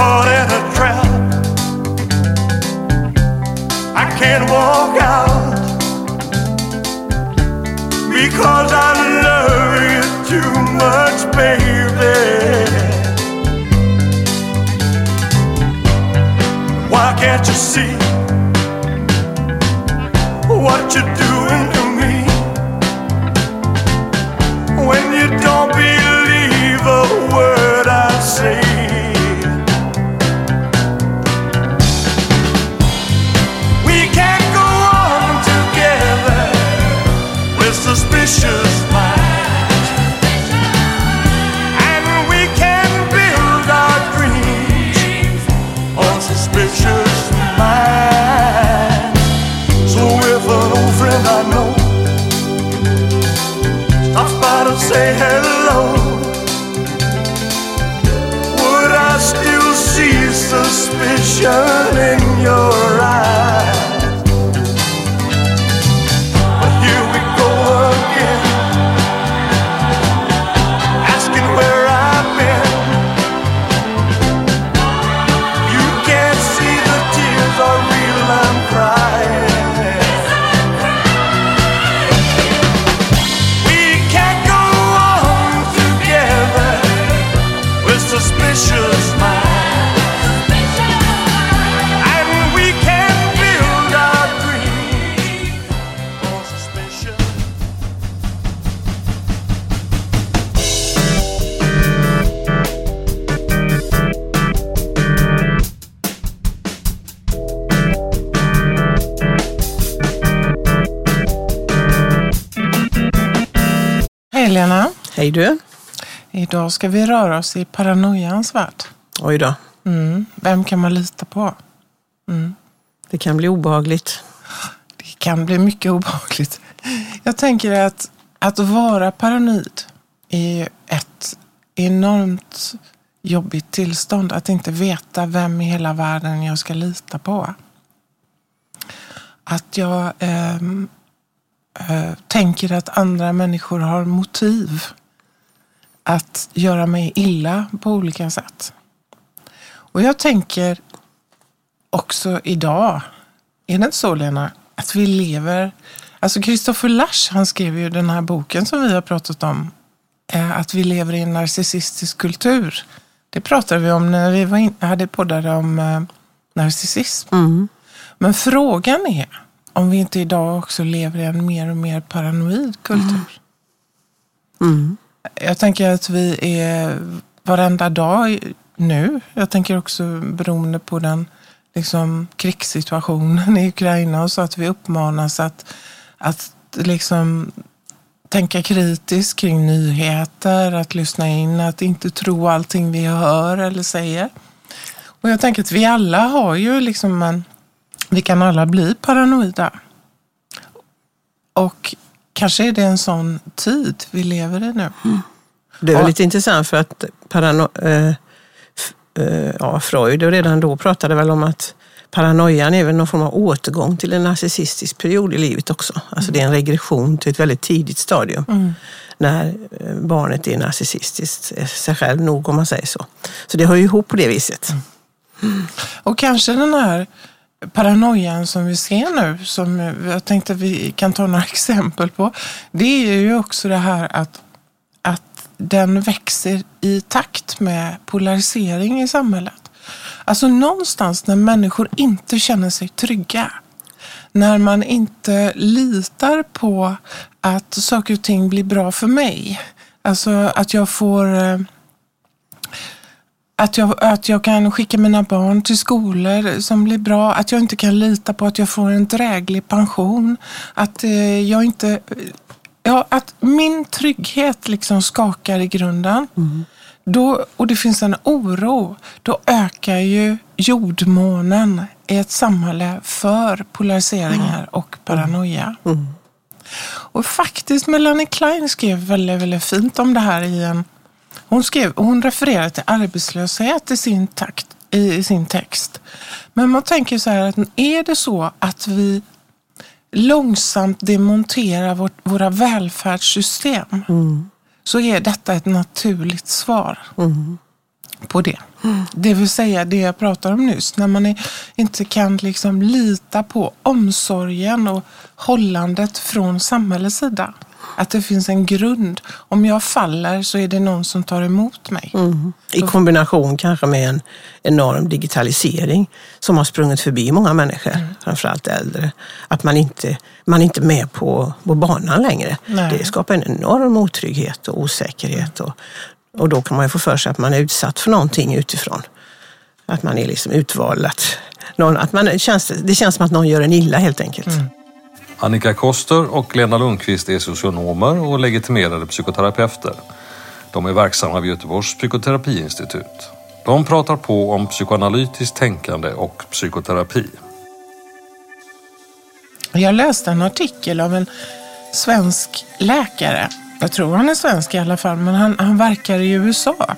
caught in a trap. I can't walk out because I love you too much, baby. Why can't you see Hej du. Idag ska vi röra oss i paranoians värld. Oj då. Mm. Vem kan man lita på? Det kan bli obehagligt. Det kan bli mycket obehagligt. Jag tänker att att vara paranoid är ett enormt jobbigt tillstånd. Att inte veta vem i hela världen jag ska lita på. Att jag ehm, eh, tänker att andra människor har motiv att göra mig illa på olika sätt. Och jag tänker också idag, är det inte så Lena, att vi lever... Alltså Christopher Lasch, han skrev ju den här boken som vi har pratat om, eh, att vi lever i en narcissistisk kultur. Det pratade vi om när vi var in, hade poddade om eh, narcissism. Men frågan är om vi inte idag också lever i en mer och mer paranoid kultur. Jag tänker att vi är varenda dag nu, jag tänker också beroende på den liksom, krigssituationen i Ukraina och så att vi uppmanas att, att liksom tänka kritiskt kring nyheter, att lyssna in, att inte tro allting vi hör eller säger. Och jag tänker att vi alla har ju liksom en, vi kan alla bli paranoida. Och kanske är det en sån tid vi lever i nu. Det var Ja. lite intressant för att parano, eh, eh, ja, Freud redan då pratade väl om att paranoian är väl någon form av återgång till en narcissistisk period i livet också. Alltså det är en regression till ett väldigt tidigt stadium. När eh, barnet är narcissistiskt, eh, sig själv nog om man säger så. Så det hör ju ihop på det viset. Och kanske den här paranoian som vi ser nu, som jag tänkte att vi kan ta några exempel på. Det är ju också det här att, att den växer i takt med polarisering i samhället. Alltså någonstans när människor inte känner sig trygga. När man inte litar på att saker och ting blir bra för mig. Alltså att jag får eh, att jag, att jag kan skicka mina barn till skolor som blir bra. Att jag inte kan lita på att jag får en dräglig pension. Att eh, jag inte... Ja, att min trygghet liksom skakar i grunden. Då, och det finns en oro. Då ökar ju jordmånen i ett samhälle för polariseringar och paranoia. Och faktiskt Melanie Klein skrev väldigt, väldigt fint om det här i en hon, skrev, hon refererar till arbetslöshet i sin, takt, i, i sin text. Men man tänker så här att är det så att vi långsamt demonterar vårt, våra välfärdssystem så är detta ett naturligt svar. på det. Det vill säga det jag pratade om nyss, när man är, inte kan liksom lita på omsorgen och hållandet från samhällets sida. Att det finns en grund. Om jag faller så är det någon som tar emot mig. I kombination kanske med en enorm digitalisering som har sprungit förbi många människor, Mm. framförallt äldre. Att man inte man är inte med på, på banan längre. Nej. Det skapar en enorm otrygghet och osäkerhet. Och, och då kan man ju få för sig att man är utsatt för någonting utifrån. Att man är liksom utvald. Att någon, att man, känns, det känns som att någon gör en illa helt enkelt. Mm. Annika Koster och Lena Lundqvist är socionomer och legitimerade psykoterapeuter. De är verksamma vid Göteborgs psykoterapiinstitut. De pratar på om psykoanalytiskt tänkande och psykoterapi. Jag läste en artikel av en svensk läkare. Jag tror han är svensk i alla fall, men han, han verkar i USA.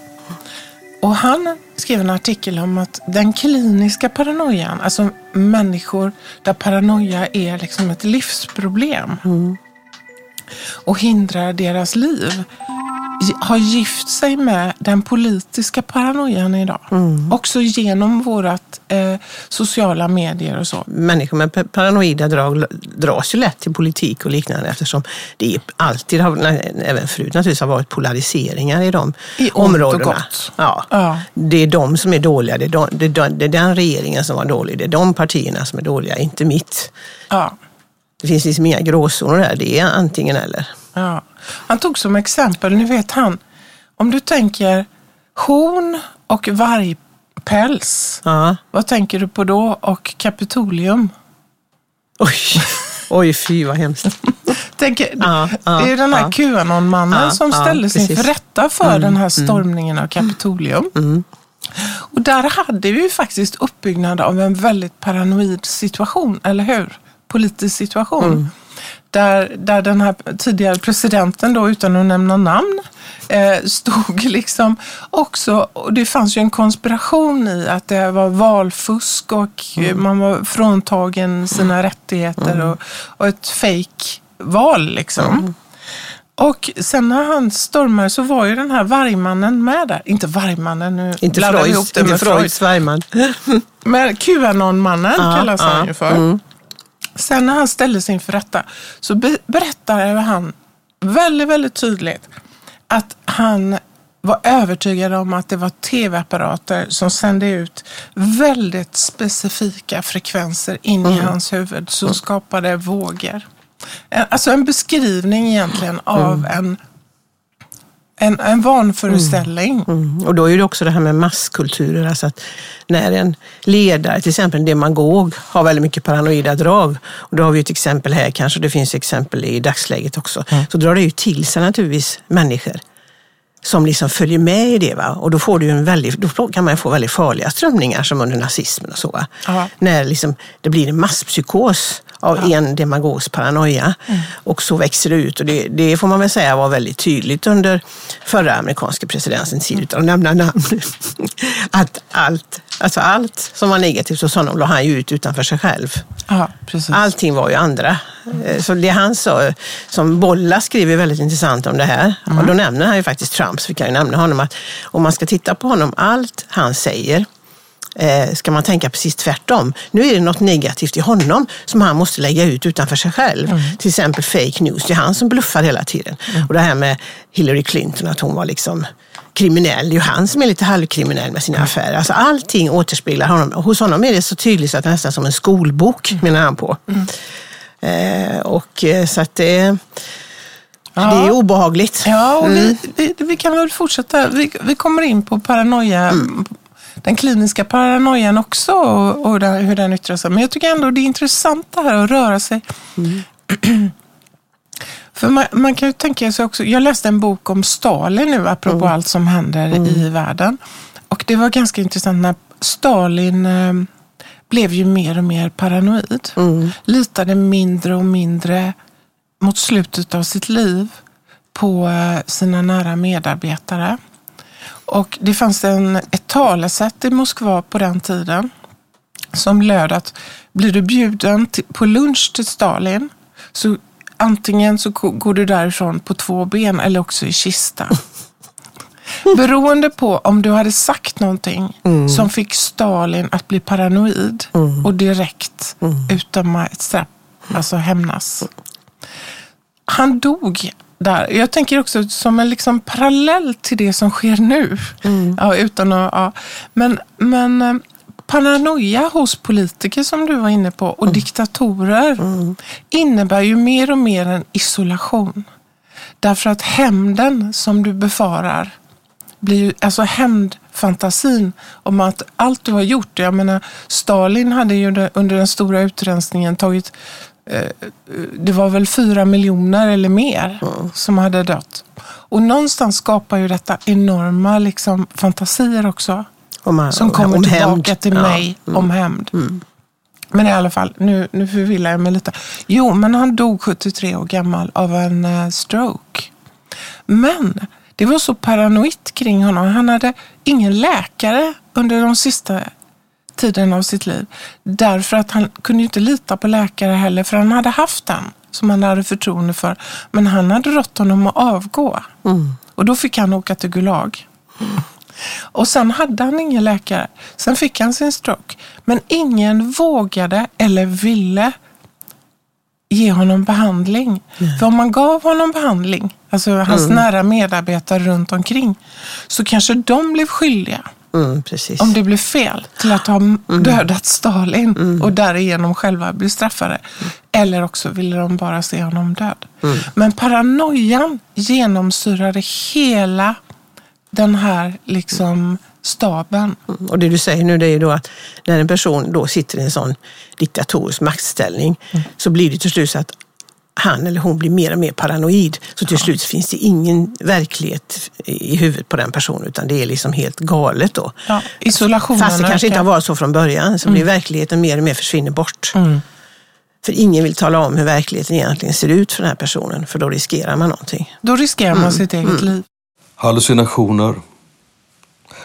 Och han skrev en artikel om att den kliniska paranoian, alltså människor där paranoia är liksom ett livsproblem och hindrar deras liv, har gift sig med den politiska paranoian idag. Också genom vårat eh, sociala medier och så. människor med pa- paranoida drag dras ju lätt till politik och liknande eftersom det alltid, har, även förut naturligtvis, har varit polariseringar i de I ont och områdena. gott. Ja. Ja. Det är de som är dåliga, det är, de, det, är de, det är den regeringen som var dålig, det är de partierna som är dåliga, inte mitt. Ja. Det finns liksom inga gråzoner där, det är antingen eller. Ja. Han tog som exempel, ni vet han, om du tänker horn och vargpäls, Ja. vad tänker du på då? Och kapitolium? Oj, oj fy vad hemskt. Tänker, ja, det är den här. Qanon-mannen som ja, ställdes inför. Mm, rätta för den här stormningen av Kapitolium. Och där hade vi ju faktiskt uppbyggnad av en väldigt paranoid situation, eller hur? Politisk situation. Mm. Där, där den här tidigare presidenten, då, utan att nämna namn, eh, stod liksom också, och det fanns ju en konspiration i att det var valfusk och Mm. man var fråntagen sina rättigheter och, och ett fake val liksom. Mm. Och sen när han stormade så var ju den här vargmannen med där. Inte vargmannen, nu Inte blandar vi Freuds, ihop det inte med Freud. Freuds Svärman. Men Qanon-mannen Ja, kallas han ja, ju för. Sen när han ställdes inför rätta så be- berättar han väldigt, väldigt tydligt att han var övertygad om att det var tv-apparater som sände ut väldigt specifika frekvenser in i hans huvud som skapade vågor. En- Alltså en beskrivning egentligen av en, en, en vanföreställning. Mm. Och då är det också det här med masskulturer, alltså att när en ledare, till exempel en demagog, har väldigt mycket paranoida drag, och då har vi ett exempel här kanske, det finns exempel i dagsläget också, så drar det ju till sig naturligtvis människor som liksom följer med i det. Va? Och då, får du en väldigt, då kan man få väldigt farliga strömningar som under nazismen och så. När liksom det blir en masspsykos av en demagogs paranoia. Och så växer det ut. Och det, det får man väl säga var väldigt tydligt under förra amerikanska presidentens tid, utan att nämna namn. att allt, alltså allt som var negativt hos honom la han ju ut utanför sig själv. Ja, precis. Allting var ju andra. Eh, Så det han sa, som Bolla skriver väldigt intressant om det här, och då nämner han ju faktiskt Trump, så vi kan ju nämna honom, att om man ska titta på honom, allt han säger, eh, ska man tänka precis tvärtom. Nu är det något negativt i honom som han måste lägga ut utanför sig själv. Till exempel fake news, det är han som bluffar hela tiden. Och det här med Hillary Clinton, att hon var liksom kriminell. Det är ju han som är lite halvkriminell med sina affärer. Alltså allting återspeglar honom. Och hos honom är det så tydligt så att det är nästan som en skolbok, menar han på. Eh, och eh, så att det, det är obehagligt. Ja, och vi, vi, vi kan väl fortsätta. Vi, vi kommer in på paranoia, den kliniska paranoian också och, och där, hur den yttrar sig. Men jag tycker ändå det är intressant det här att röra sig. För man, man kan ju tänka sig också, jag läste en bok om Stalin nu apropå allt som händer i världen. Och det var ganska intressant när Stalin eh, blev ju mer och mer paranoid. Litade mindre och mindre mot slutet av sitt liv på eh, sina nära medarbetare. Och det fanns en, ett talesätt i Moskva på den tiden som löd att blir du bjuden till, på lunch till Stalin så antingen så går du därifrån på två ben eller också i kista. Beroende på om du hade sagt någonting Mm. som fick Stalin att bli paranoid och direkt Mm. utdöma ett straff, alltså hämnas. Han dog där. Jag tänker också som en liksom parallell till det som sker nu. Mm. Ja, utan att, ja. Men, men eh, paranoia hos politiker som du var inne på och Mm. diktatorer innebär ju mer och mer en isolation. Därför att hämnden som du befarar blir ju, alltså hämndfantasin om att allt du har gjort, jag menar Stalin hade ju under den stora utrensningen tagit, det var väl fyra miljoner eller mer som hade dött. Och någonstans skapar ju detta enorma liksom, fantasier också. Om, Som kommer om tillbaka hämnd. till Ja. Mm. mig om hämnd. Men i alla fall, nu, nu förvillar jag mig lite. Jo, men han dog 73 år gammal av en eh, stroke. Men det var så paranoid kring honom. Han hade ingen läkare under de sista tiden av sitt liv. Därför att han kunde inte lita på läkare heller, för han hade haft en som han hade förtroende för. Men han hade rått honom att avgå. Och då fick han åka till Gulag. Och sen hade han ingen läkare. Sen fick han sin stroke. Men ingen vågade eller ville ge honom behandling. För om man gav honom behandling, alltså hans nära medarbetare runt omkring, så kanske de blev skyldiga Mm, om det blev fel till att ha dödat Stalin och därigenom själva bli straffade. Eller också ville de bara se honom död. Men paranoian genomsyrade hela den här liksom staben. Och det du säger nu det är då att när en person då sitter i en sån diktatorisk maktställning så blir det till slut så att han eller hon blir mer och mer paranoid. Så till slut finns det ingen verklighet i huvudet på den personen utan det är liksom helt galet då. Ja, isolationen Fast det kanske inte har varit så från början så blir verkligheten mer och mer försvinner bort. För ingen vill tala om hur verkligheten egentligen ser ut för den här personen för då riskerar man någonting. Då riskerar man sitt eget liv. Hallucinationer,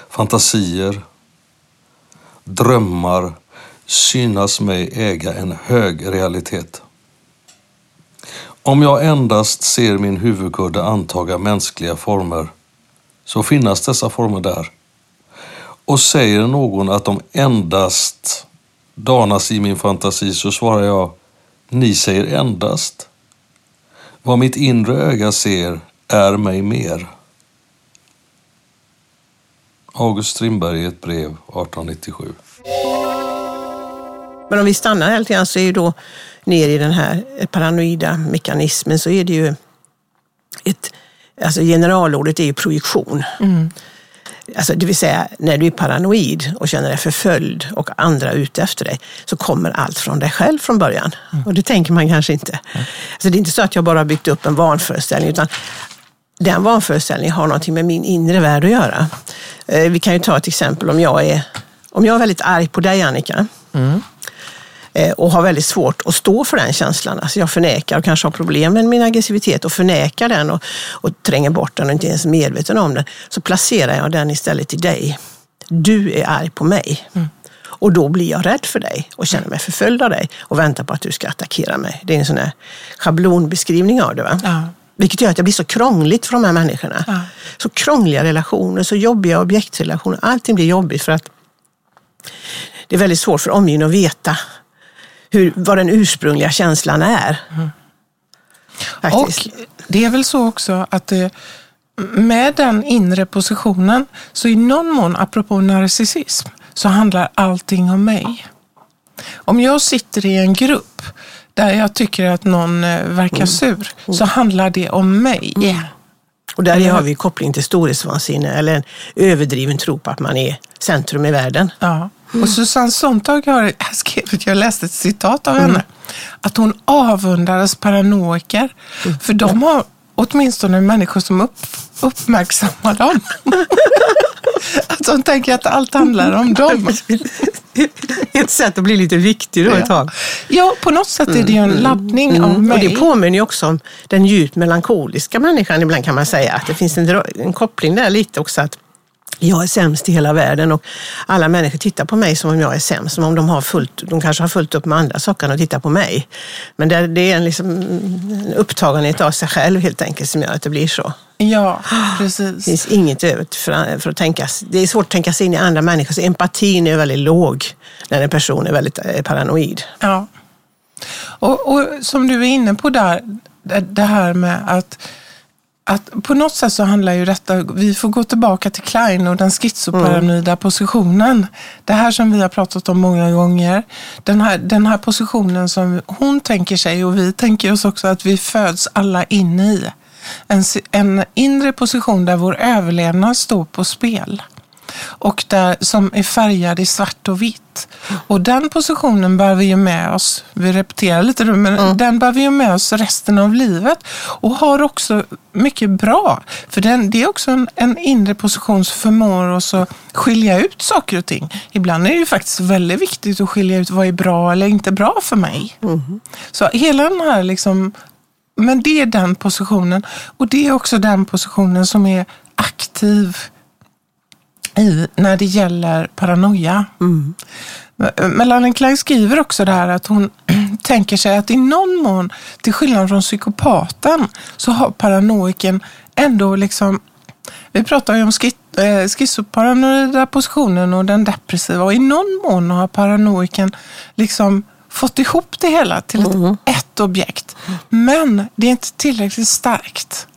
fantasier, drömmar synas mig äga en hög realitet. Om jag endast ser min huvudkudde antaga mänskliga former så finnas dessa former där. Och säger någon att de endast danas i min fantasi så svarar jag, ni säger endast. Vad mitt inre öga ser är mig mer. August Strindberg i ett brev 1897. Men om vi stannar här lite grann så är ju då ner i den här paranoida mekanismen så är det ju ett, alltså generalordet är ju projektion. Alltså det vill säga när du är paranoid och känner dig förföljd och andra är ute efter dig så kommer allt från dig själv från början. Och det tänker man kanske inte. Alltså det är inte så att jag bara har byggt upp en vanföreställning utan den vanföreställningen har någonting med min inre värld att göra. Eh, Vi kan ju ta ett exempel om jag är, om jag är väldigt arg på dig Annika eh, och har väldigt svårt att stå för den känslan. Alltså jag förnekar och kanske har problem med min aggressivitet och förnekar den och, och tränger bort den och inte ens är medveten om den. Så placerar jag den istället i dig. Du är arg på mig. Och då blir jag rädd för dig och känner mig förföljd av dig och väntar på att du ska attackera mig. Det är en sån här schablonbeskrivning av det. Va? Ja. Vilket gör att det blir så krångligt för de här människorna. Ja. Så krångliga relationer, så jobbiga objektrelationer. Allting blir jobbigt för att det är väldigt svårt för omgivningen att veta hur, vad den ursprungliga känslan är. Faktiskt. Och det är väl så också att det, med den inre positionen, så i någon mån, apropå narcissism, så handlar allting om mig. Om jag sitter i en grupp där jag tycker att någon eh, verkar sur, så handlar det om mig. Och där har vi koppling till storhetsvansinne eller en överdriven tro på att man är centrum i världen. Ja. Och Susanne Sontag har skrivit, jag läste ett citat av henne, att hon avundades paranoiker. För de har åtminstone människor som upp, uppmärksammar dem. att de tänker att allt handlar om dem. Ett sätt att bli lite viktig då ett tag. Ja, på något sätt är det ju en laddning av Och mig. det påminner ju också om den djupt melankoliska människan ibland kan man säga. Att det finns en, en koppling där lite också. att jag är sämst i hela världen och alla människor tittar på mig som om jag är sämst, som om de, har fullt, de kanske har fullt upp med andra saker och tittar på mig. Men det, det är en, liksom, en upptagenhet av sig själv helt enkelt som gör att det blir så. Ja, Det precis. finns inget övrigt för, för att tänka. Det är svårt att tänka sig in i andra människor, så empatin är väldigt låg när en person är väldigt eh, paranoid. Ja. Och, och som du är inne på där, det- det här med att, att på något sätt så handlar ju detta, vi får gå tillbaka till Klein och den schizoparanoida positionen. Det här som vi har pratat om många gånger. Den här, den här positionen som hon tänker sig och vi tänker oss också att vi föds alla in i. En, en inre position där vår överlevnad står på spel och där, som är färgad i svart och vitt. Och den positionen bär vi ju med oss, vi repeterar lite nu, men den bär vi ju med oss resten av livet och har också mycket bra. För den, det är också en, en inre position som förmår oss att skilja ut saker och ting. Ibland är det ju faktiskt väldigt viktigt att skilja ut vad är bra eller inte bra för mig. Så hela den här liksom, men det är den positionen och det är också den positionen som är aktiv i när det gäller paranoia. Melanie Klein skriver också det här att hon tänker sig att i någon mån, till skillnad från psykopaten, så har paranoiken ändå liksom vi pratar ju om eh, schizoparanoida positionen och den depressiva och i någon mån har paranoiken liksom fått ihop det hela till ett, ett objekt. Men det är inte tillräckligt starkt.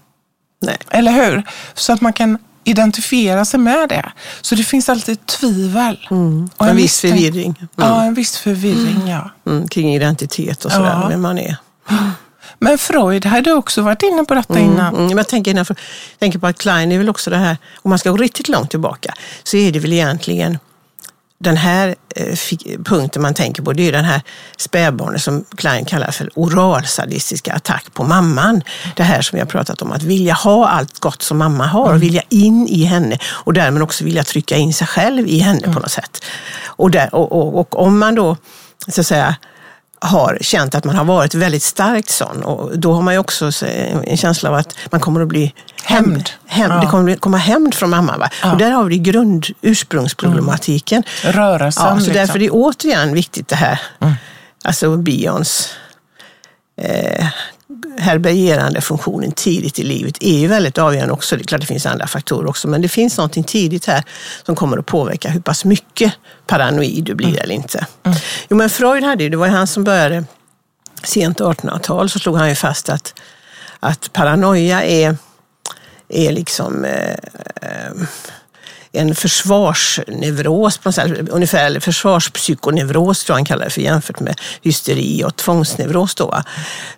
Nej. Eller hur? Så att man kan identifiera sig med det. Så det finns alltid tvivel. Och Mm. En viss förvirring mm. Ja, en viss förvirring, ja. Mm, kring identitet och sådär, Ja. vem man är. Men Freud hade också varit inne på detta Mm, innan. mm, jag tänker, jag tänker på att Klein är väl också det här, om man ska gå riktigt långt tillbaka, så är det väl egentligen den här eh, punkten man tänker på, det är den här spädbarnet som Klein kallar för oralsadistiska attack på mamman. Det här som har pratat om, att vilja ha allt gott som mamma har och vilja in i henne och därmed också vilja trycka in sig själv i henne på något sätt. Och, där, och, och, och om man då så att säga har känt att man har varit väldigt starkt sån och då har man ju också så- en känsla av att man kommer att bli Hämnd. Hämnd. Ja. Det kommer att komma hämnd från mamma. Va? Ja. Och där har vi grund, ursprungsproblematiken. Rörelsen. Ja, så liksom. därför är det återigen viktigt det här, alltså bions eh, härbärgerande funktionen tidigt i livet är ju väldigt avgörande också. Det är klart det finns andra faktorer också, men det finns någonting tidigt här som kommer att påverka hur pass mycket paranoid du blir eller inte. Jo, men Freud hade ju, det var ju han som började sent 1800-tal, så slog han ju fast att, att paranoia är, är liksom eh, eh, en försvarsneuros, på något sätt, ungefär eller försvarspsykoneuros tror jag han kallar det för jämfört med hysteri och tvångsneuros då,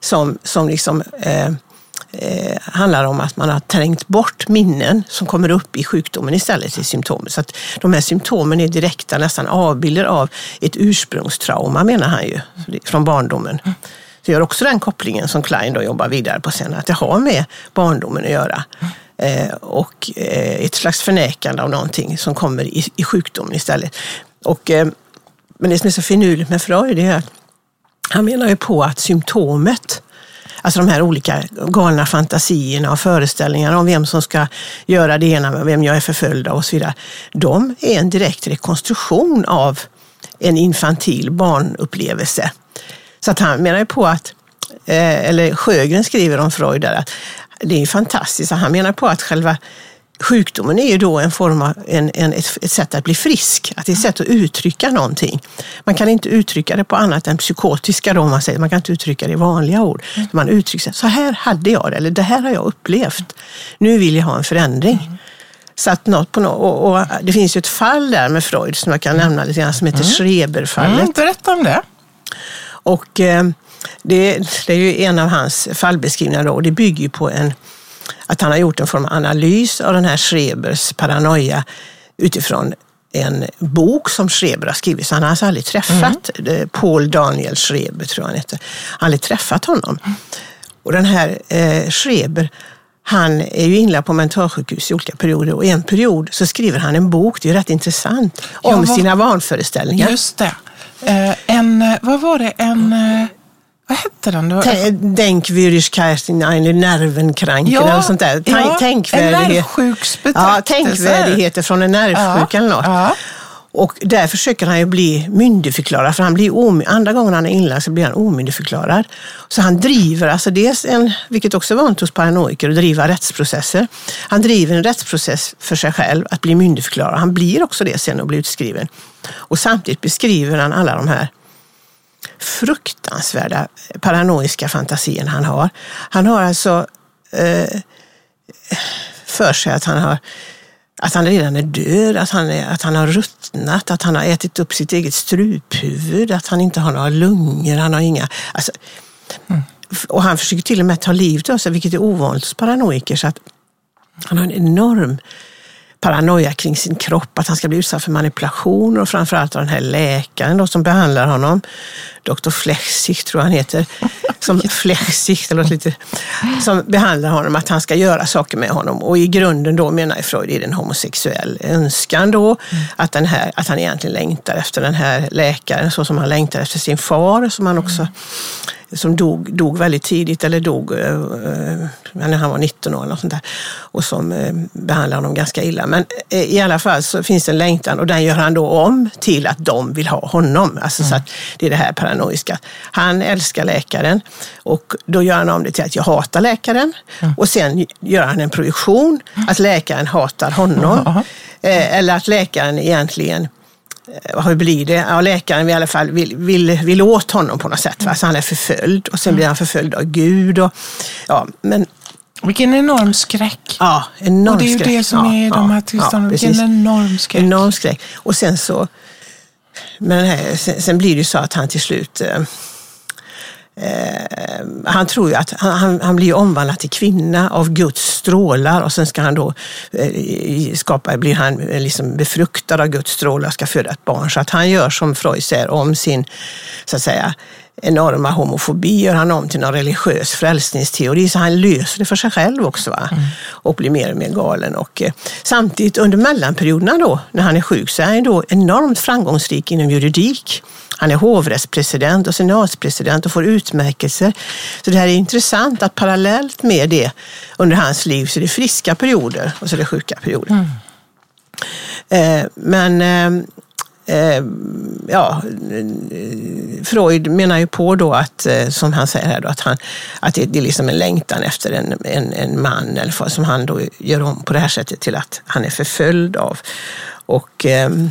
som, som liksom eh, eh, handlar om att man har trängt bort minnen som kommer upp i sjukdomen istället i symptomen. Så att de här symptomen är direkta, nästan avbilder av ett ursprungstrauma menar han ju, från barndomen. Så jag gör också den kopplingen som Klein då jobbar vidare på sen, att det har med barndomen att göra. Eh, och eh, ett slags förnekande av någonting som kommer i, i sjukdomen istället. Och, eh, men det som är så finurligt med Freud är att han menar ju på att symptomet, alltså de här olika galna fantasierna och föreställningarna om vem som ska göra det ena, vem jag är förföljd av och så vidare, de är en direkt rekonstruktion av en infantil barnupplevelse. Så att han menar ju på att, eller Sjögren skriver om Freud där, att det är fantastiskt. Han menar på att själva sjukdomen är ju då en form av en, en, ett, sätt att bli frisk. Att det är ett sätt att uttrycka någonting. Man kan inte uttrycka det på annat än psykotiska då, man säger. Man kan inte uttrycka det i vanliga ord. Man uttrycker sig, så här hade jag det, eller det här har jag upplevt. Nu vill jag ha en förändring. Så att något på något, och, och det finns ju ett fall där med Freud som jag kan nämna lite grann som heter Schreberfallet. Mm, berätta om det. Och eh, det, det är ju en av hans fallbeskrivningar och det bygger ju på en, att han har gjort en form av analys av den här Schrebers paranoia utifrån en bok som Schreber har skrivit. Så han har alltså aldrig träffat eh, Paul Daniel Schreber, tror jag han heter. Han har aldrig träffat honom. Och den här eh, Schreber, han är ju inlagd på mentalsjukhus i olika perioder och i en period så skriver han en bok, det är rätt intressant, om vad- sina vanföreställningar. Just det. Eh, en, eh, vad var det, en, eh, Vad hette den? Var- eine Nervenkranken eller något sånt där. Ja, tänkvärdighet. nervsjuksbetraktelse. Ja, tänkvärdigheter från en nervsjuk Ja, eller något. ja. Och där försöker han ju bli myndigförklarad, för han blir andra gången han är inlagd så blir han omyndigförklarad. Så han driver, alltså dels en, vilket också är vanligt hos paranoiker, att driva rättsprocesser. Han driver en rättsprocess för sig själv, att bli myndigförklarad. Han blir också det sen och blir utskriven. Och samtidigt beskriver han alla de här fruktansvärda paranoiska fantasierna han har. Han har alltså eh, för sig att han har att han redan är död, att han, är, att han har ruttnat, att han har ätit upp sitt eget struphuvud, att han inte har några lungor, han har inga... Alltså, Och han försöker till och med ta livet av sig, vilket är ovanligt hos paranoiker. Så att han har en enorm paranoia kring sin kropp, att han ska bli utsatt för manipulationer och framförallt av den här läkaren då, som behandlar honom. Dr. Flechsig tror jag han heter. Som, Flechsig, det låter lite... Som behandlar honom, att han ska göra saker med honom. Och i grunden då menar Freud är det en homosexuell önskan då. Att, den här, att han egentligen längtar efter den här läkaren så som han längtar efter sin far som han också som dog, dog väldigt tidigt, eller dog eh, eh, när han var 19 år eller sånt där. Och som eh, behandlade honom ganska illa. Men i alla fall så finns det en längtan och den gör han då om till att de vill ha honom. Alltså så att det är det här paranoiska. Han älskar läkaren och då gör han om det till att jag hatar läkaren. Och sen gör han en projektion att läkaren hatar honom. Eh, eller att läkaren egentligen hur blir det? Ja, läkaren i alla fall vill, vill, vill åt honom på något sätt. Va? Så han är förföljd och sen blir han förföljd av Gud. Och, ja, men Vilken enorm skräck. ja, enorm och det är ju skräck. det som ja, är i de ja, här tillstånden. ja, Vilken precis. enorm skräck. Enorm skräck. Och sen så, men här, sen, sen blir det ju så att han till slut eh, Eh, han tror ju att han, han, blir omvandlad till kvinna av Guds strålar och sen ska han då eh, skapa, blir han eh, liksom befruktad av Guds strålar och ska föda ett barn. Så att han gör som Freud säger om sin, så att säga, enorma homofobi gör han om till någon religiös frälsningsteori. Så han löser det för sig själv också va? och blir mer och mer galen. Och, eh, samtidigt under mellanperioderna då, när han är sjuk, så är han då enormt framgångsrik inom juridik. Han är hovrättspresident och senatspresident och får utmärkelser. Så det här är intressant att parallellt med det under hans liv så är det friska perioder och så är det sjuka perioder. Eh, men eh, eh, ja, eh, Freud menar ju på då att, eh, som han säger här, då, att, han, att det, det är liksom en längtan efter en, en, en man, eller för, som han då gör om på det här sättet till att han är förföljd av. Och ehm,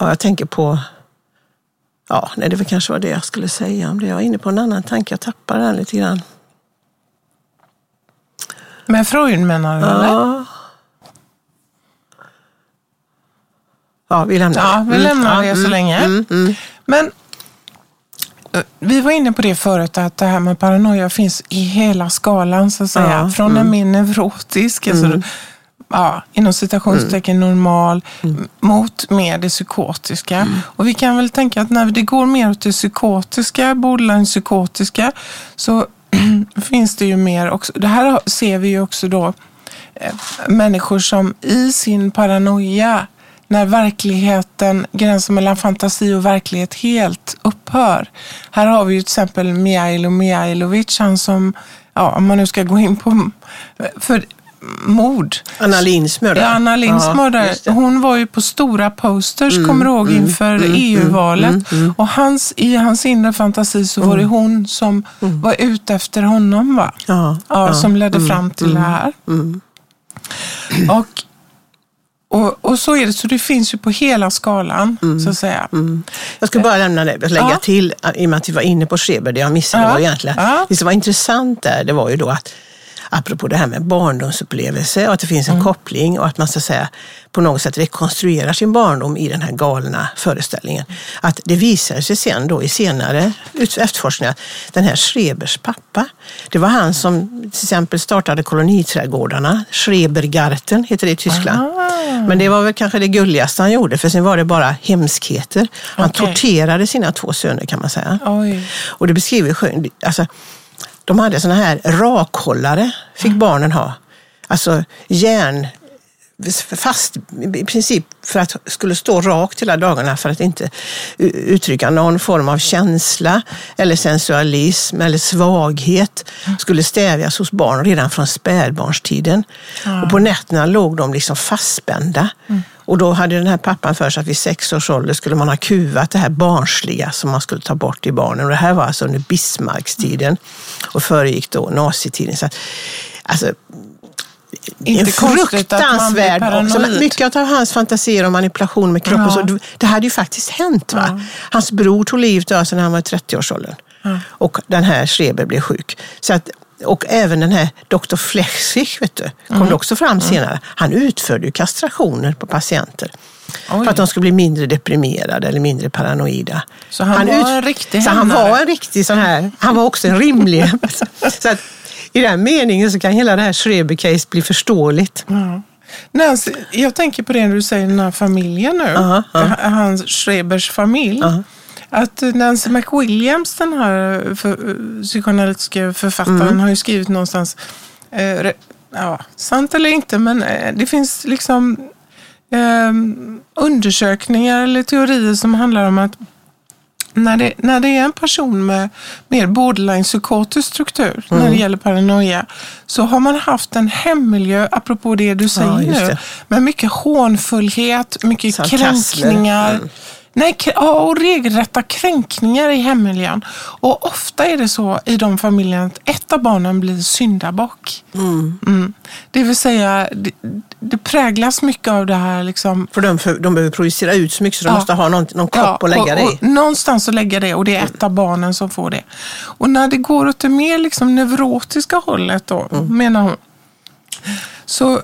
ja, jag tänker på, ja, nej, det var kanske var det jag skulle säga om det. Jag var inne på en annan tanke, jag tappade den lite grann. Men Freud menar du eller? Ja. Ja, vi lämnar Ja, vi Mm, lämnar ja, det så mm, länge. mm, mm. Men eh, vi var inne på det förut, att det här med paranoia finns i hela skalan så att säga. Ja, Från en mer neurotisk, alltså, ja, inom citationstecken normal, mot mer det psykotiska. Och vi kan väl tänka att när det går mer åt det psykotiska, borderline psykotiska, så finns det ju mer också. Det här ser vi ju också då eh, människor som i sin paranoia, när verkligheten, gränsen mellan fantasi och verklighet helt upphör. Här har vi ju till exempel Mijailo Mijailovic, han som, ja, om man nu ska gå in på, för mord. Anna Lindhs mördare. Ja, Anna Lindhs mördare. Hon var ju på stora posters, kommer du ihåg, inför EU-valet. Och hans, i hans inre fantasi så var det hon som var ute efter honom. va? Ja, Ja, som ledde fram till det här. Och, och, och så är det, så det finns ju på hela skalan, så att säga. Jag skulle bara lämna det, lägga Ja. till, i och med att vi var inne på Schreber, det jag missade Ja. var egentligen, Ja. det som var intressant där, det var ju då att apropå det här med barndomsupplevelse och att det finns en koppling och att man så att säga på något sätt rekonstruerar sin barndom i den här galna föreställningen. Att det visar sig sen då i senare efterforskningar den här Schrebers pappa, det var han som till exempel startade koloniträdgårdarna. Schrebergarten heter det i Tyskland. Men det var väl kanske det gulligaste han gjorde för sen var det bara hemskheter. Han Okej. torterade sina två söner kan man säga. Oj. Och det beskriver alltså, de hade såna här rakhållare, fick barnen ha. Alltså järn, fast i princip för att skulle stå rakt hela dagarna för att inte uttrycka någon form av känsla eller sensualism eller svaghet skulle stävjas hos barn redan från spädbarnstiden. Och på nätterna låg de liksom fastspända. Och då hade den här pappan för sig att vid sex års ålder skulle man ha kuvat det här barnsliga som man skulle ta bort i barnen. Och det här var alltså under Bismarckstiden och föregick då nazitiden. Så att, alltså, Inte fruktansvärd också. Mycket av hans fantasier om manipulation med kroppen, Ja. så, det hade ju faktiskt hänt. Va? Hans bror tog livet av sig när han var i 30-årsåldern. Och den här Schreber blev sjuk. Så att, och även den här Dr. Flechsig, vet du, kom Mm. också fram senare. Han utförde ju kastrationer på patienter. Oj. För att de skulle bli mindre deprimerade eller mindre paranoida. Så han var en riktig Så han var en riktig sån här, han var också en rimlig. så att, I den meningen så kan hela det här Schreber-case bli förståeligt. Ja. Nancy, jag tänker på det när du säger den här familjen nu. Ja. Ha- Hans Schrebers familj. Ja. Att Nancy McWilliams, den här för, psykoanalytiska författaren, Mm. har ju skrivit någonstans, eh, ja, sant eller inte, men eh, det finns liksom eh, undersökningar eller teorier som handlar om att när det, när det är en person med mer borderline-psykotisk struktur när Mm. det gäller paranoia så har man haft en hemmiljö, apropå det du säger just nu, med mycket hånfullhet, mycket Sarkasmer. kränkningar. Mm. Nej, ja, och regelrätta kränkningar i hemmiljön. Och ofta är det så i de familjerna att ett av barnen blir syndabock. Mm. Det vill säga, det, det präglas mycket av det här liksom, För de, för de behöver projicera ut så mycket så de Ja. måste ha någon, någon kropp att lägga det i. Någonstans att lägga det och det är ett av barnen som får det. Och när det går åt det mer liksom neurotiska hållet då, Mm. menar hon, så,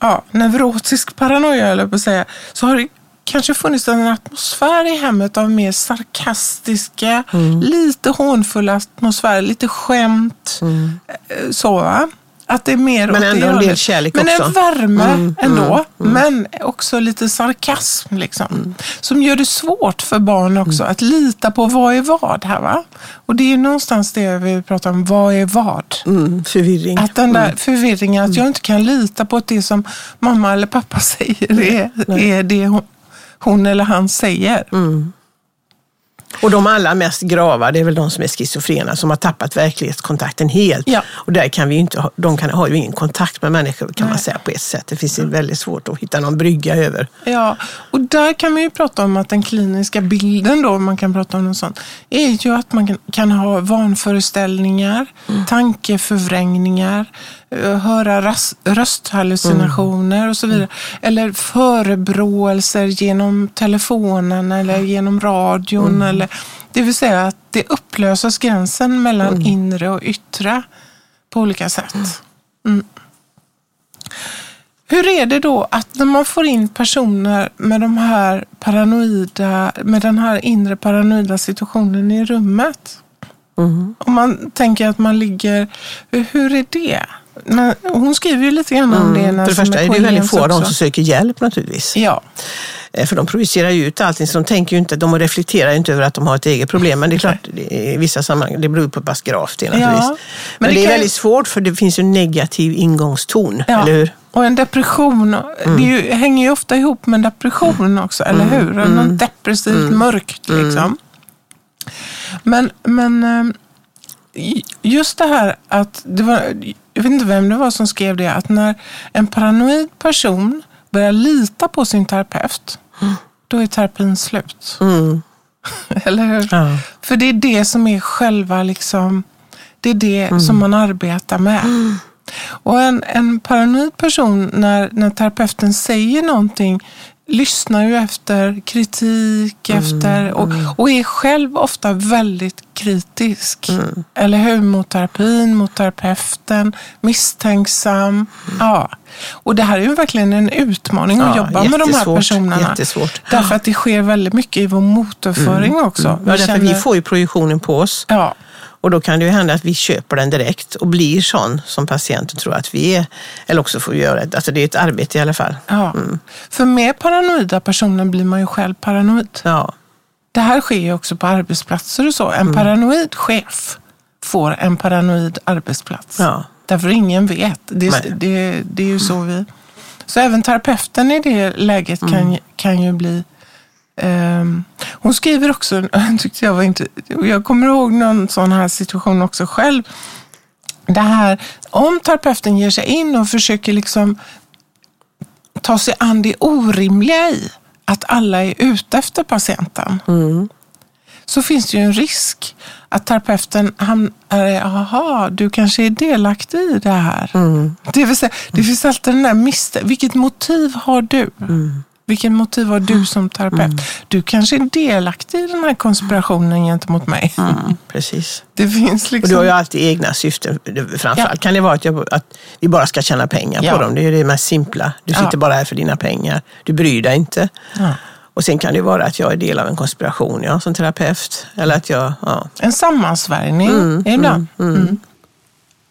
ja, neurotisk paranoia eller på att säga, så har kanske funnits en atmosfär i hemmet av mer sarkastiska, Mm. lite hånfulla atmosfär, lite skämt. eh, Så va? Att det är mer Mm. Men ändå en del kärlek Men också. en värme Mm, ändå. Men också lite sarkasm liksom. Som gör det svårt för barn också att lita på vad är vad här va. Och det är någonstans det vi pratar om, vad är vad? Mm, förvirring. Att den där förvirringen, att jag inte kan lita på att det som mamma eller pappa säger är, är det hon, eller han säger. Och de allra mest grava, det är väl de som är schizofrena, som har tappat verklighetskontakten helt. Ja. Och där kan vi inte ha, de kan, har ju ingen kontakt med människor kan man säga på ett sätt. Det finns ju väldigt svårt att hitta någon brygga över. Ja, och där kan man ju prata om att den kliniska bilden då, man kan prata om något sånt, är ju att man kan, kan ha vanföreställningar, tankeförvrängningar, eh, höra ras, rösthallucinationer och så vidare. Eller förebråelser genom telefonen eller genom radion. Eller, det vill säga att det upplöses gränsen mellan inre och yttre på olika sätt. Hur är det då att när man får in personer med, de här paranoida, med den här inre paranoida situationen i rummet? Om man tänker att man ligger... Hur är det? När, hon skriver ju lite grann om det. Mm. För Nancy det första är det väldigt få av dem som söker hjälp naturligtvis. Ja, Eh, För de projicerar ju ut allting, så de tänker ju inte, de reflekterar ju inte över att de har ett eget problem. Men det är klart, i vissa sammanhang, det beror på pass gravt det naturligtvis. Ja, men, men det det är väldigt svårt för det finns ju en negativ ingångston, ja. eller hur? och en depression. Det är ju, hänger ju ofta ihop med en depression också, eller hur? Något depressivt mörkt liksom. Men, men eh, just det här att det var, jag vet inte vem det var som skrev det, att när en paranoid person börjar lita på sin terapeut, då är terapin slut. Mm. Eller hur? Ja. För det är det som är själva, liksom, det är det som man arbetar med. Och en, en paranoid person, när, när terapeuten säger någonting, lyssnar ju efter kritik, efter, och, och är själv ofta väldigt kritisk. Eller hur? Mot terapin, mot terapeuten, misstänksam. Ja. Och det här är ju verkligen en utmaning att Ja, jobba med de här personerna. jättesvårt. Därför att det sker väldigt mycket i vår motorföring också. Ja, därför vi får ju projektionen på oss. Ja, Och då kan det ju hända att vi köper den direkt och blir sån som patienten tror att vi är. Eller också får vi göra det. Alltså det är ett arbete i alla fall. ja. För med paranoida personer blir man ju själv paranoid. Ja. Det här sker ju också på arbetsplatser och så. Mm. En paranoid chef får en paranoid arbetsplats. Ja. Därför ingen vet. Det, det, det är ju så vi Så även terapeuten i det läget kan, kan ju bli ehm, hon skriver också, tyckte jag var inte, jag kommer ihåg någon sån här situation också själv. Det här, om terapeuten ger sig in och försöker liksom ta sig an det orimliga i att alla är ute efter patienten. Så finns det ju en risk att terapeuten hamnar, jaha, du kanske är delaktig i det här. Det vill säga, det finns alltid den där misstän vilket motiv har du? Vilket motiv har du som terapeut? Du kanske är delaktig i den här konspirationen gentemot mig. Precis. Det finns Och liksom... du har ju alltid egna syften. Framförallt Ja. kan det vara att, jag, att vi bara ska tjäna pengar Ja. på dem. Det är det mest simpla. Du sitter Ja. bara här för dina pengar. Du bryr dig inte. Ja. Och sen kan det vara att jag är del av en konspiration ja, som terapeut. Eller att jag, ja. En sammansvärjning ibland. Mm.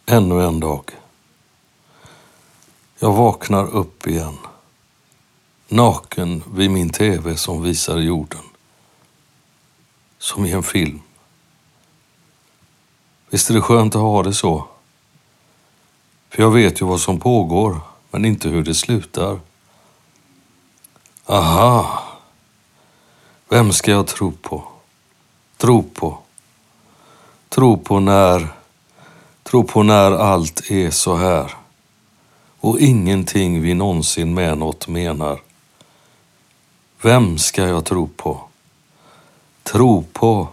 Ännu en dag. Jag vaknar upp igen. Naken vid min tv som visar jorden. Som i en film. Visst är det skönt att ha det så? För jag vet ju vad som pågår, men inte hur det slutar. Aha! Vem ska jag tro på? Tro på? Tro på när Tro på när allt är så här och ingenting vi någonsin med något menar. Vem ska jag tro på? Tro på.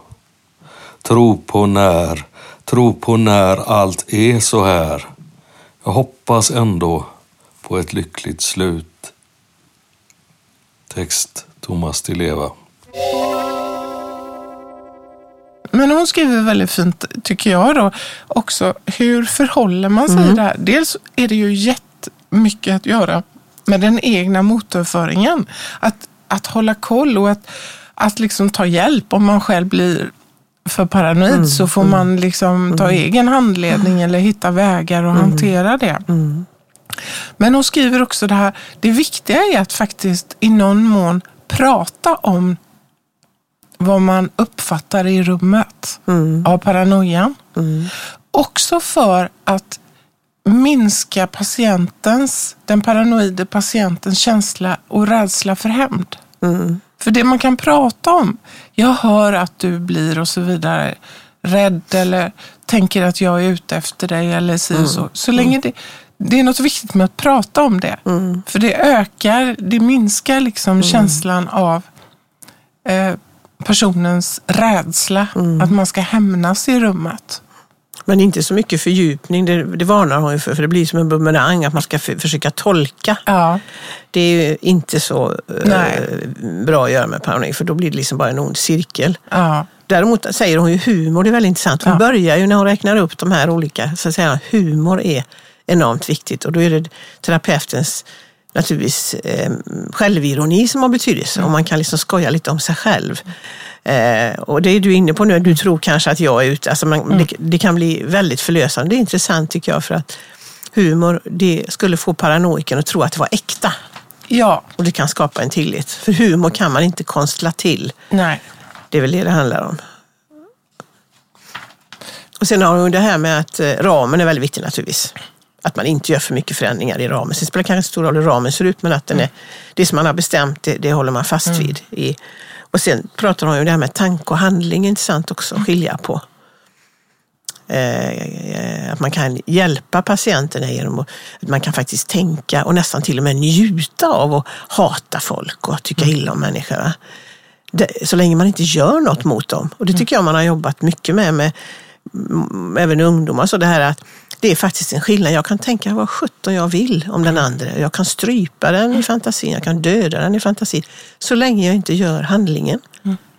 Tro på när. Tro på när allt är så här. Jag hoppas ändå på ett lyckligt slut. Text Thomas Di Leva. Men hon skriver väldigt fint, tycker jag då, också hur förhåller man sig i det här? Dels är det ju jättemycket att göra med den egna motorföringen. Att, att hålla koll och att, att liksom ta hjälp. Om man själv blir för paranoid så får man liksom ta egen handledning eller hitta vägar och hantera det. Men hon skriver också det här, det viktiga är att faktiskt i någon mån prata om vad man uppfattar i rummet av paranoian. Också för att minska patientens, den paranoide patientens känsla och rädsla för hämnd. För det man kan prata om, jag hör att du blir och så vidare rädd eller tänker att jag är ute efter dig eller si och så. Så länge det, det är något viktigt med att prata om det. För det ökar, det minskar liksom känslan av eh, personens rädsla att man ska hämnas i rummet. Men inte så mycket fördjupning, det, det varnar hon ju för, för det blir som en bumerang, att man ska f- försöka tolka. Ja, Det är ju inte så eh, bra att göra med paranoid, för då blir det liksom bara en ond cirkel. ja, Däremot säger hon ju humor, det är väldigt intressant. Hon Ja. börjar ju när hon räknar upp de här olika, så att säga, humor är enormt viktigt och då är det terapeutens naturligtvis eh, självironi som har betydelse och man kan liksom skoja lite om sig själv. Eh, och det är du inne på nu, du tror kanske att jag är ute, alltså man, det, det kan bli väldigt förlösande. Det är intressant tycker jag för att humor, det skulle få paranoiken att tro att det var äkta ja, och det kan skapa en tillit. För humor kan man inte konstla till. nej. Det är väl det det handlar om. Och sen har hon det här med att eh, ramen är väldigt viktig naturligtvis. Att man inte gör för mycket förändringar i ramen. Sen spelar det kanske inte stor roll hur ramen ser ut, men att den är, det som man har bestämt, det, det håller man fast vid. I, och sen pratar hon om det här med tanke och handling, intressant också att skilja på. Eh, eh, att man kan hjälpa patienterna genom att att man kan faktiskt tänka och nästan till och med njuta av att hata folk och tycka illa om människor. va? Det, så länge man inte gör något mot dem. Och det tycker jag man har jobbat mycket med, med mm, även ungdomar. Så det här att det är faktiskt en skillnad. Jag kan tänka vad sjutton jag vill om den andra. Jag kan strypa den i fantasin, jag kan döda den i fantasin. Så länge jag inte gör handlingen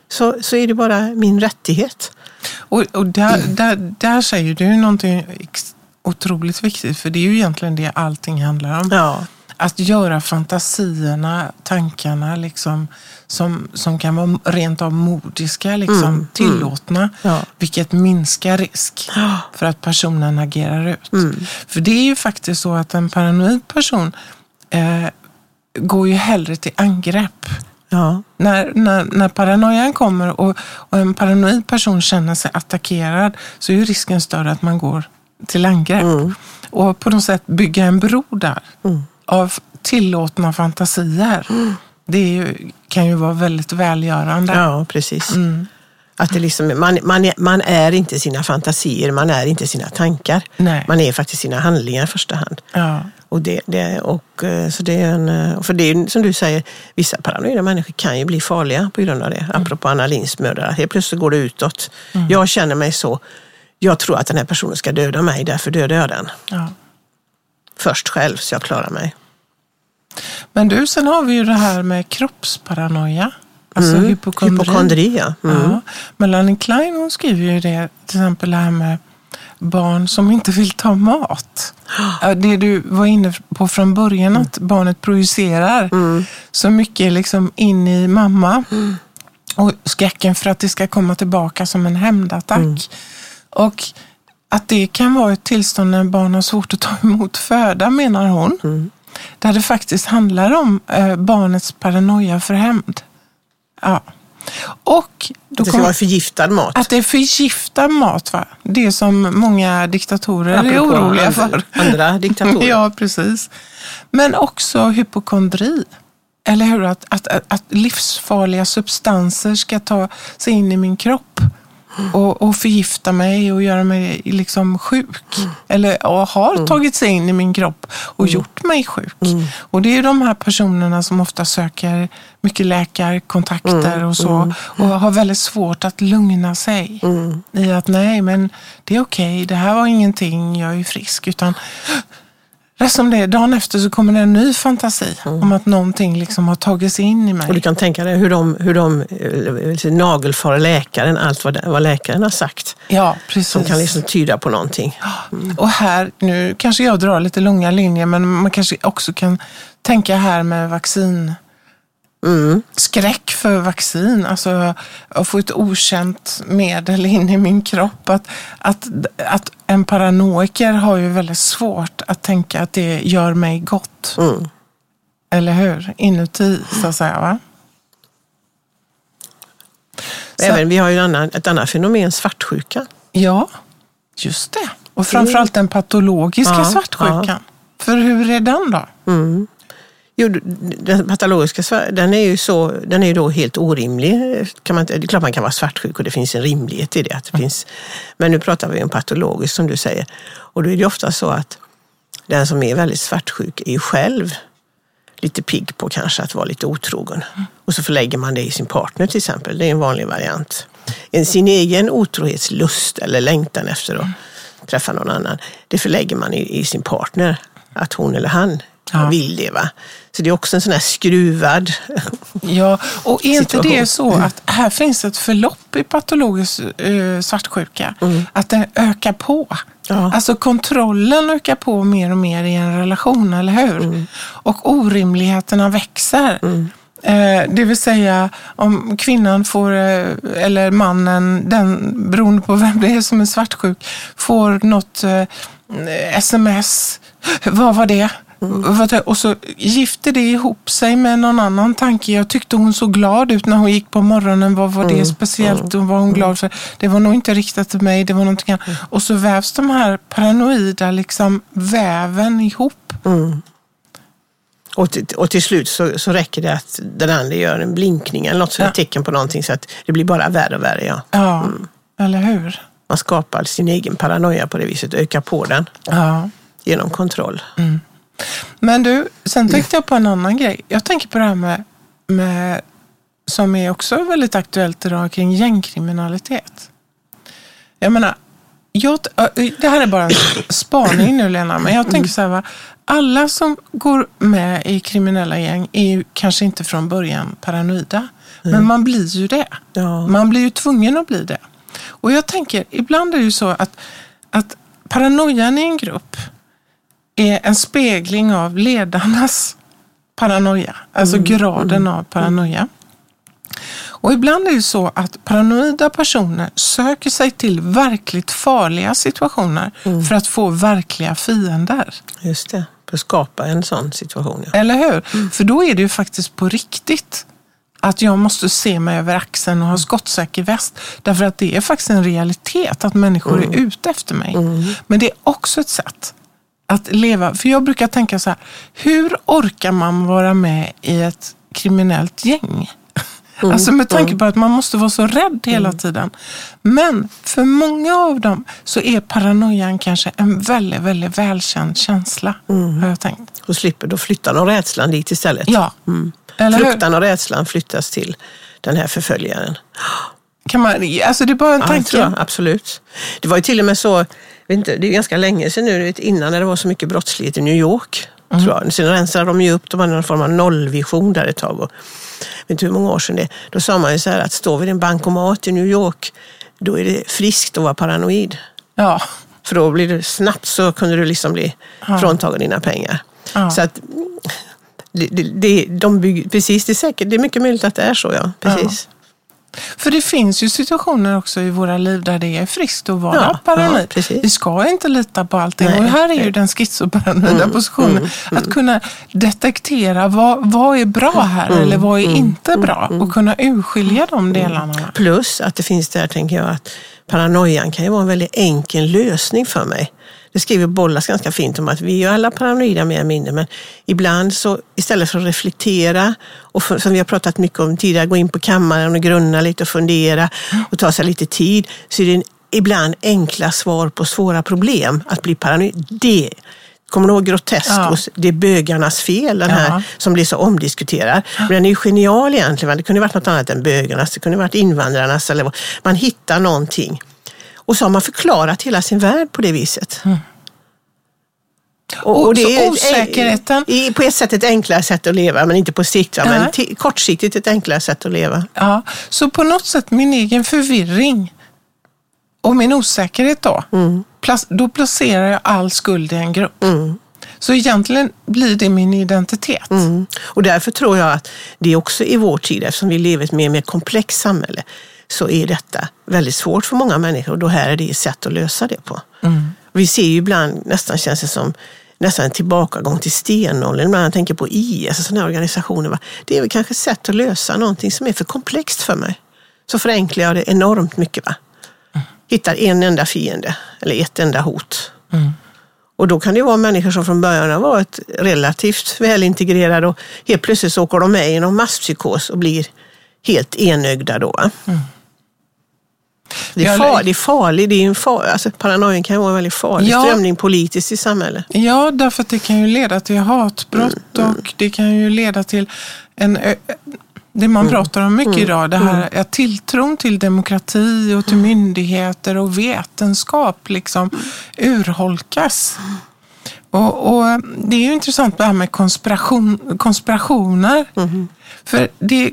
så, så är det bara min rättighet. Och, och där, där, där säger du någonting otroligt viktigt, för det är ju egentligen det allting handlar om. Ja. Att göra fantasierna, tankarna liksom, som, som kan vara rent av modiska, liksom, tillåtna. Ja. Vilket minskar risk för att personen agerar ut. För det är ju faktiskt så att en paranoid person eh, går ju hellre till angrepp. Ja. När, när, när paranoian kommer och, och en paranoid person känner sig attackerad så är ju risken större att man går till angrepp. Och på något sätt bygga en bro där av tillåtna fantasier. Det är ju, kan ju vara väldigt välgörande. Ja, precis. Mm. Att det liksom, man, man, är, man är inte sina fantasier, man är inte sina tankar. Nej. Man är faktiskt sina handlingar i första hand. Ja. Och det, det, och, eh, så det är en, eh, för det är som du säger, vissa paranoida människor kan ju bli farliga på grund av det. Apropå Anna Lindhs mördare. Helt plötsligt går det utåt. Jag känner mig så. Jag tror att den här personen ska döda mig, därför dödar jag den. Ja. Först själv, så jag klarar mig. Men du, sen har vi ju det här med kroppsparanoia. Alltså Mm. hypokondri. Hypokondri, ja. Mm. Ja. Melanie Klein hon skriver ju det, till exempel det här med barn som inte vill ta mat. Det du var inne på från början, att barnet projicerar så mycket liksom in i mamma. Och skräcken för att det ska komma tillbaka som en hämndattack. Och att det kan vara ett tillstånd när barn har svårt att ta emot föda, menar hon. Där det faktiskt handlar om eh, barnets paranoia för hämnd. Ja. Och då Det ska kommer- vara förgiftad mat. att det är förgiftad mat, va? det som många diktatorer är Apropå oroliga andra, för. Andra diktatorer. ja, precis. Men också hypokondri. Eller hur? Att, att, att, att livsfarliga substanser ska ta sig in i min kropp och, och förgifta mig och göra mig liksom sjuk. Eller och har tagit sig in i min kropp och gjort mig sjuk. Och det är de här personerna som ofta söker mycket läkarkontakter och så. Och har väldigt svårt att lugna sig. I att nej, men det är okej, det här var ingenting, jag är frisk. Utan Rätt som det är, dagen efter så kommer det en ny fantasi om att någonting liksom har tagit sig in i mig. Och du kan tänka dig hur de, hur de eh, nagelfar läkaren, allt vad, vad läkaren har sagt. Ja, precis. Som kan liksom tyda på någonting. Och här, nu kanske jag drar lite långa linjer, men man kanske också kan tänka här med vaccin. Skräck för vaccin, alltså att få ett okänt medel in i min kropp. Att, att, att en paranoiker har ju väldigt svårt att tänka att det gör mig gott. Mm. Eller hur? Inuti, så att säga. Va? Så- Även, vi har ju annan, ett annat fenomen, svartsjuka. Ja, just det. Och framförallt den patologiska Ja, svartsjukan. För hur är den då? Jo, den patologiska den är ju så, den är ju då helt orimlig. Kan man, det är klart man kan vara svartsjuk och det finns en rimlighet i det. Att det finns, men nu pratar vi om patologiskt som du säger. Och då är det ofta så att den som är väldigt svartsjuk är ju själv lite pigg på kanske att vara lite otrogen. Och så förlägger man det i sin partner till exempel. Det är en vanlig variant. En, sin egen otrohetslust eller längtan efter att träffa någon annan, det förlägger man i, i sin partner. Att hon eller han Ja. vill det. Va? Så det är också en sån här skruvad... Ja, och är inte det så att här finns ett förlopp i patologisk eh, svartsjuka? Att den ökar på. Ja. Alltså kontrollen ökar på mer och mer i en relation, eller hur? Och orimligheterna växer. Eh, det vill säga om kvinnan får, eh, eller mannen, den, beroende på vem det är som är svartsjuk, får något eh, sms. Vad var det? Det- Och så gifter det ihop sig med någon annan tanke. Jag tyckte hon såg glad ut när hon gick på morgonen. Vad var det speciellt? Och var hon glad för? Det var nog inte riktat till mig. Det var någonting annat. Och så vävs de här paranoida liksom väven ihop. Och till, och till slut så, så räcker det att den andra gör en blinkning eller något Ja. tecken på någonting så att det blir bara värre och värre. Ja. Ja, eller hur? Man skapar sin egen paranoia på det viset, ökar på den Ja. genom kontroll. Men du, sen tänkte jag på en annan grej. Jag tänker på det här med, med som är också väldigt aktuellt idag kring gängkriminalitet. Jag menar, jag, det här är bara en spaning nu Lena, men jag tänker så här, va? alla som går med i kriminella gäng är ju kanske inte från början paranoida, men man blir ju det. Ja. Man blir ju tvungen att bli det. Och jag tänker, ibland är det ju så att, att paranoian i en grupp är en spegling av ledarnas paranoia, alltså graden av paranoia. Och ibland är det så att paranoida personer söker sig till verkligt farliga situationer för att få verkliga fiender. Just det, för att skapa en sån situation. Ja. Eller hur? För då är det ju faktiskt på riktigt att jag måste se mig över axeln och ha skottsäker väst. Därför att det är faktiskt en realitet att människor är ute efter mig. Men det är också ett sätt att leva. För jag brukar tänka så här, hur orkar man vara med i ett kriminellt gäng? Mm, Alltså med tanke på att man måste vara så rädd hela tiden. Men för många av dem så är paranoian kanske en väldigt, väldigt välkänd känsla. Mm. Har jag tänkt. Och slipper, då flyttar de rädslan dit istället. Ja, eller hur? Fruktan och rädslan flyttas till den här förföljaren. Kan man, alltså det är bara en Ja, tanke. tror jag, absolut. Det var ju till och med så, vet inte, det är ganska länge sedan nu, du innan när det var så mycket brottslighet i New York. Mm. Tror jag. Sen rensade de ju upp, de hade någon form av nollvision där ett tag. Och, jag vet inte hur många år sedan det Då sa man ju så här att står vid en bankomat i New York, då är det friskt att vara paranoid. Ja. För då blir det snabbt så kunde du liksom bli Ja. fråntagen dina pengar. Ja. Så att det, det, de bygger, precis, det är säkert, det är mycket möjligt att det är så ja. Precis. För det finns ju situationer också i våra liv där det är friskt att vara Ja, paranoid. ja. Vi ska inte lita på allting. Nej, och här är ju. Mm, den schizoparanoida positionen. Att kunna detektera vad, vad är bra här Mm, eller vad är inte bra och kunna urskilja de delarna. Plus att det finns där, tänker jag, att paranoian kan ju vara en väldigt enkel lösning för mig. Det skriver Bollas ganska fint om att vi är ju alla paranoida mer eller mindre, men ibland så istället för att reflektera och för, som vi har pratat mycket om tidigare, gå in på kammaren och grunna lite och fundera och ta sig lite tid, så är det ibland enkla svar på svåra problem att bli paranoid. Det Kommer du ihåg groteskt? Ja. Det är bögarnas fel, den här Ja. som blir så omdiskuterad. Men den är ju genial egentligen. Det kunde varit något annat än bögarnas. Det kunde varit invandrarnas. Eller vad. Man hittar någonting. Och så har man förklarat hela sin värld på det viset. Och så osäkerheten. I, på ett sätt ett enklare sätt att leva, men inte på sikt. Va? Men kortsiktigt ett enklare sätt att leva. Ja, så på något sätt min egen förvirring och min osäkerhet då, Mm. plas- då placerar jag all skuld i en grupp. Så egentligen blir det min identitet. Mm. Och därför tror jag att det också i vår tid, eftersom vi lever i ett mer och mer komplext samhälle, så är detta väldigt svårt för många människor och då här är det ett sätt att lösa det på. Vi ser ju ibland, nästan känns det som, nästan en tillbakagång till stenåldern. Jag tänker på IS och sådana här organisationer. Va? Det är väl kanske ett sätt att lösa någonting som är för komplext för mig. Så förenklar jag det enormt mycket. Va? Hittar en enda fiende eller ett enda hot. Och då kan det vara människor som från början har varit relativt välintegrerade och helt plötsligt så åker de med i någon masspsykos och blir helt enögda då. va? Det, är far, det är farligt, det är en far, alltså paranoian kan vara en väldigt farlig Ja. strömning politiskt i samhället. Ja, därför att det kan ju leda till hatbrott och det kan ju leda till en... Det man pratar om mycket idag, det här att tilltron till demokrati och till myndigheter och vetenskap liksom urholkas. Och, och Det är ju intressant det här med konspiration, konspirationer. För det,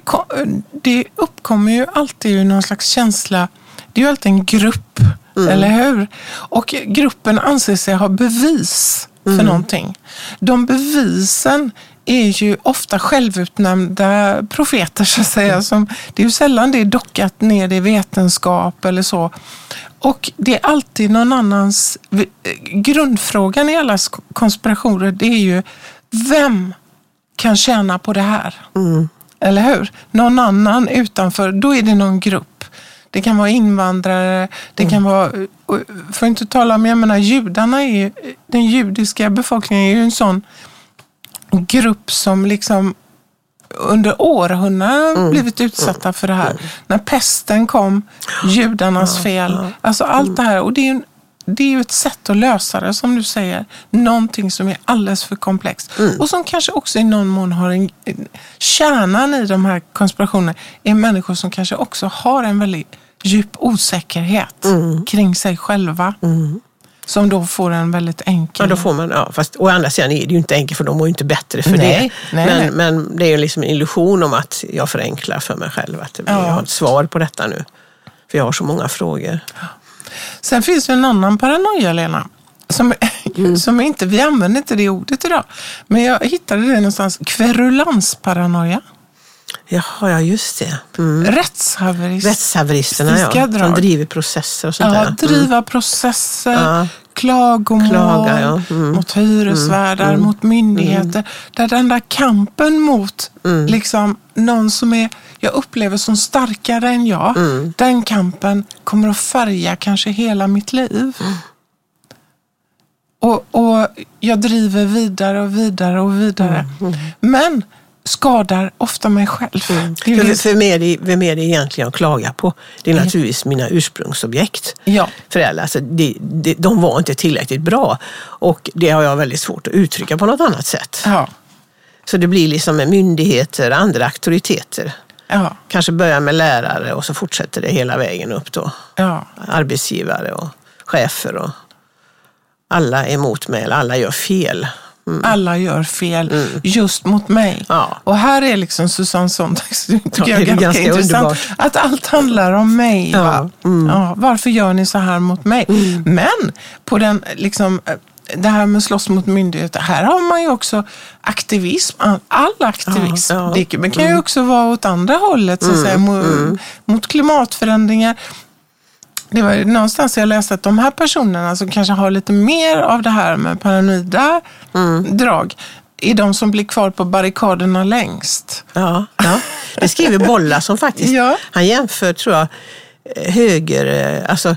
det uppkommer ju alltid någon slags känsla, det är ju alltid en grupp, eller hur? Och gruppen anser sig ha bevis för någonting. De bevisen är ju ofta självutnämnda profeter så att säga. Som, det är ju sällan det är dockat ner i vetenskap eller så. Och det är alltid någon annans... Grundfrågan i alla konspirationer det är ju vem kan tjäna på det här? Eller hur? Någon annan utanför, då är det någon grupp. Det kan vara invandrare, det kan vara, och för att inte tala om, jag menar judarna är ju, den judiska befolkningen är ju en sån grupp som liksom under århundraden blivit utsatta för det här. När pesten kom, judarnas fel, alltså allt det här. Och det är, en, det är ju ett sätt att lösa det, som du säger. Någonting som är alldeles för komplext. Och som kanske också i någon mån har en... Kärnan i de här konspirationerna är människor som kanske också har en väldigt djup osäkerhet kring sig själva. Som då får en väldigt enkel... Ja, då får man, ja, fast å andra sidan är det ju inte enkelt för de mår ju inte bättre för Nej, det. nej, men, nej. men det är ju liksom en illusion om att jag förenklar för mig själv. Att Ja. jag har ett svar på detta nu. För jag har så många frågor. Sen finns det en annan paranoia, Lena. Som, Mm. som inte, vi använder inte det ordet idag. Men jag hittade det någonstans. Kverulansparanoia. Jaha, ja just det. Mm. Rättshaverist. Rättshaveristerna ja, som driver processer och sånt Ja, där. driva processer, Ja. Klagomål Klaga, ja. Mm. mot hyresvärdar, mot myndigheter. Där den där kampen mot Mm. liksom, någon som är, jag upplever som starkare än jag, Mm. den kampen kommer att färga kanske hela mitt liv. Och, och jag driver vidare och vidare och vidare. Men skadar ofta mig själv. Är För, vem, är det, vem är det egentligen att klaga på? Det är naturligtvis mina ursprungsobjekt. Ja. Föräldrar. Alltså, de, de, de var inte tillräckligt bra och det har jag väldigt svårt att uttrycka på något annat sätt. Ja, Så det blir liksom med myndigheter, andra auktoriteter. ja, Kanske börjar med lärare och så fortsätter det hela vägen upp då. ja. Arbetsgivare och chefer och alla är emot mig, eller alla gör fel. Alla gör fel just mot mig. Mm. Ja. Och här är liksom Susanne Sontags, tycker Ja, jag ganska, ganska intressant. underbart. Att allt handlar om mig. Ja, Mm. Va? Ja, varför gör ni så här mot mig? Men på den, liksom, eh, det här med slåss mot myndigheter, här har man ju också aktivism. All- aktivism. Ja, ja. Det kan ju också vara åt andra hållet, så att säga, mot, mot klimatförändringar. Det var någonstans jag läste att de här personerna som kanske har lite mer av det här med paranoida drag är de som blir kvar på barrikaderna längst. Ja, ja. Det skriver Bolla som faktiskt, Ja. han jämför tror jag höger, eh, alltså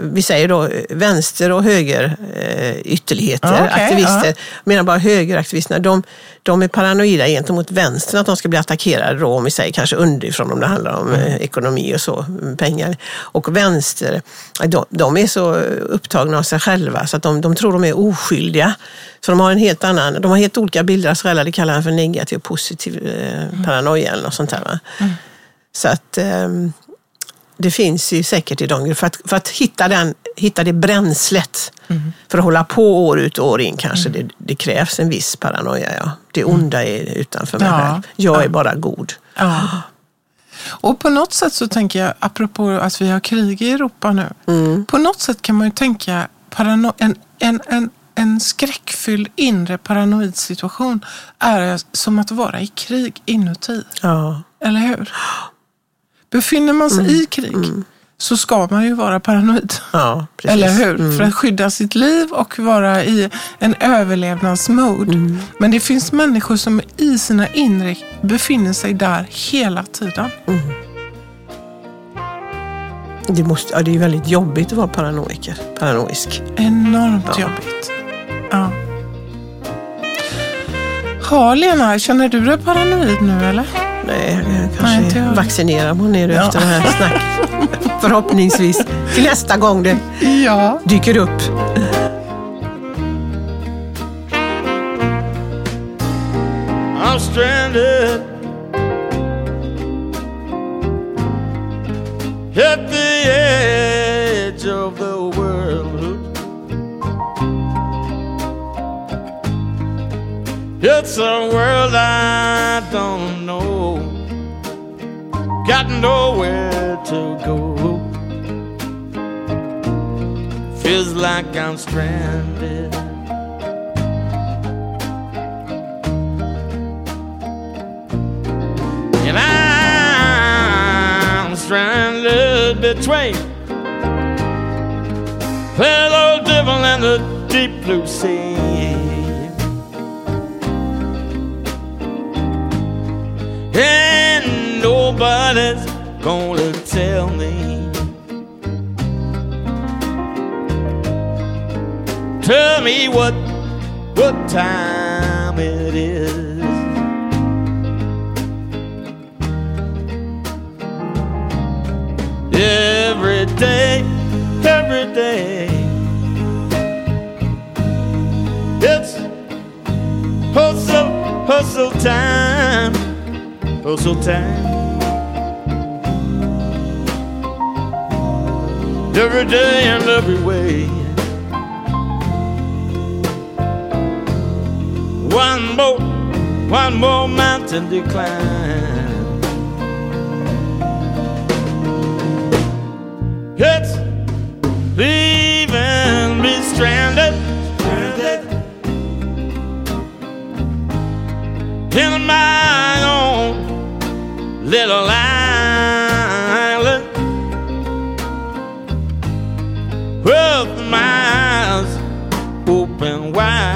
vi säger då eh, vänster och höger eh, ytterligheter, okej, aktivister. Jag menar bara högeraktivisterna, de, de är paranoida gentemot vänstern att de ska bli attackerade då, om vi säger kanske underifrån om det handlar om Mm. eh, ekonomi och så, mm, pengar. Och vänster, de, de är så upptagna av sig själva så att de, de tror de är oskyldiga. Så de har en helt annan, de har helt olika bilder av sig själva, det kallar han för negativ och positiv eh, paranoia eller något sånt där. Va? Så att ehm, det finns ju säkert i de för att, för att hitta, den, hitta det bränslet för att hålla på år ut och år in kanske det, det krävs en viss paranoia. Ja. Det onda är utanför mig Ja. själv. Jag är Ja. bara god. Ja. Och på något sätt så tänker jag, apropå att vi har krig i Europa nu. På något sätt kan man ju tänka parano- en, en, en, en skräckfylld inre paranoid situation är som att vara i krig inuti. Eller hur? Befinner man sig i krig så ska man ju vara paranoid. Ja. Eller hur? För att skydda sitt liv och vara i en överlevnadsmode. Men det finns människor som i sina inre befinner sig där hela tiden. Det, måste, ja, det är väldigt jobbigt att vara paranoiker, paranoisk. Enormt jobbigt. Ja. Ja, Lena, känner du dig paranoid nu eller? Nej, jag Nej, inte kanske jag. vaccinerar mig ner Ja. efter det här snacket. Förhoppningsvis till nästa gång det Ja. dyker upp. I'm stranded at the edge It's a world I don't know, got nowhere to go. Feels like I'm stranded. And I'm stranded between that old devil and the deep blue sea. Nobody's gonna tell me. Tell me what what time it is. every day, every day. It's hustle, hustle time, hustle time. Every day and every way. One more, one more mountain to climb. It's leaving me stranded, in my own little island why.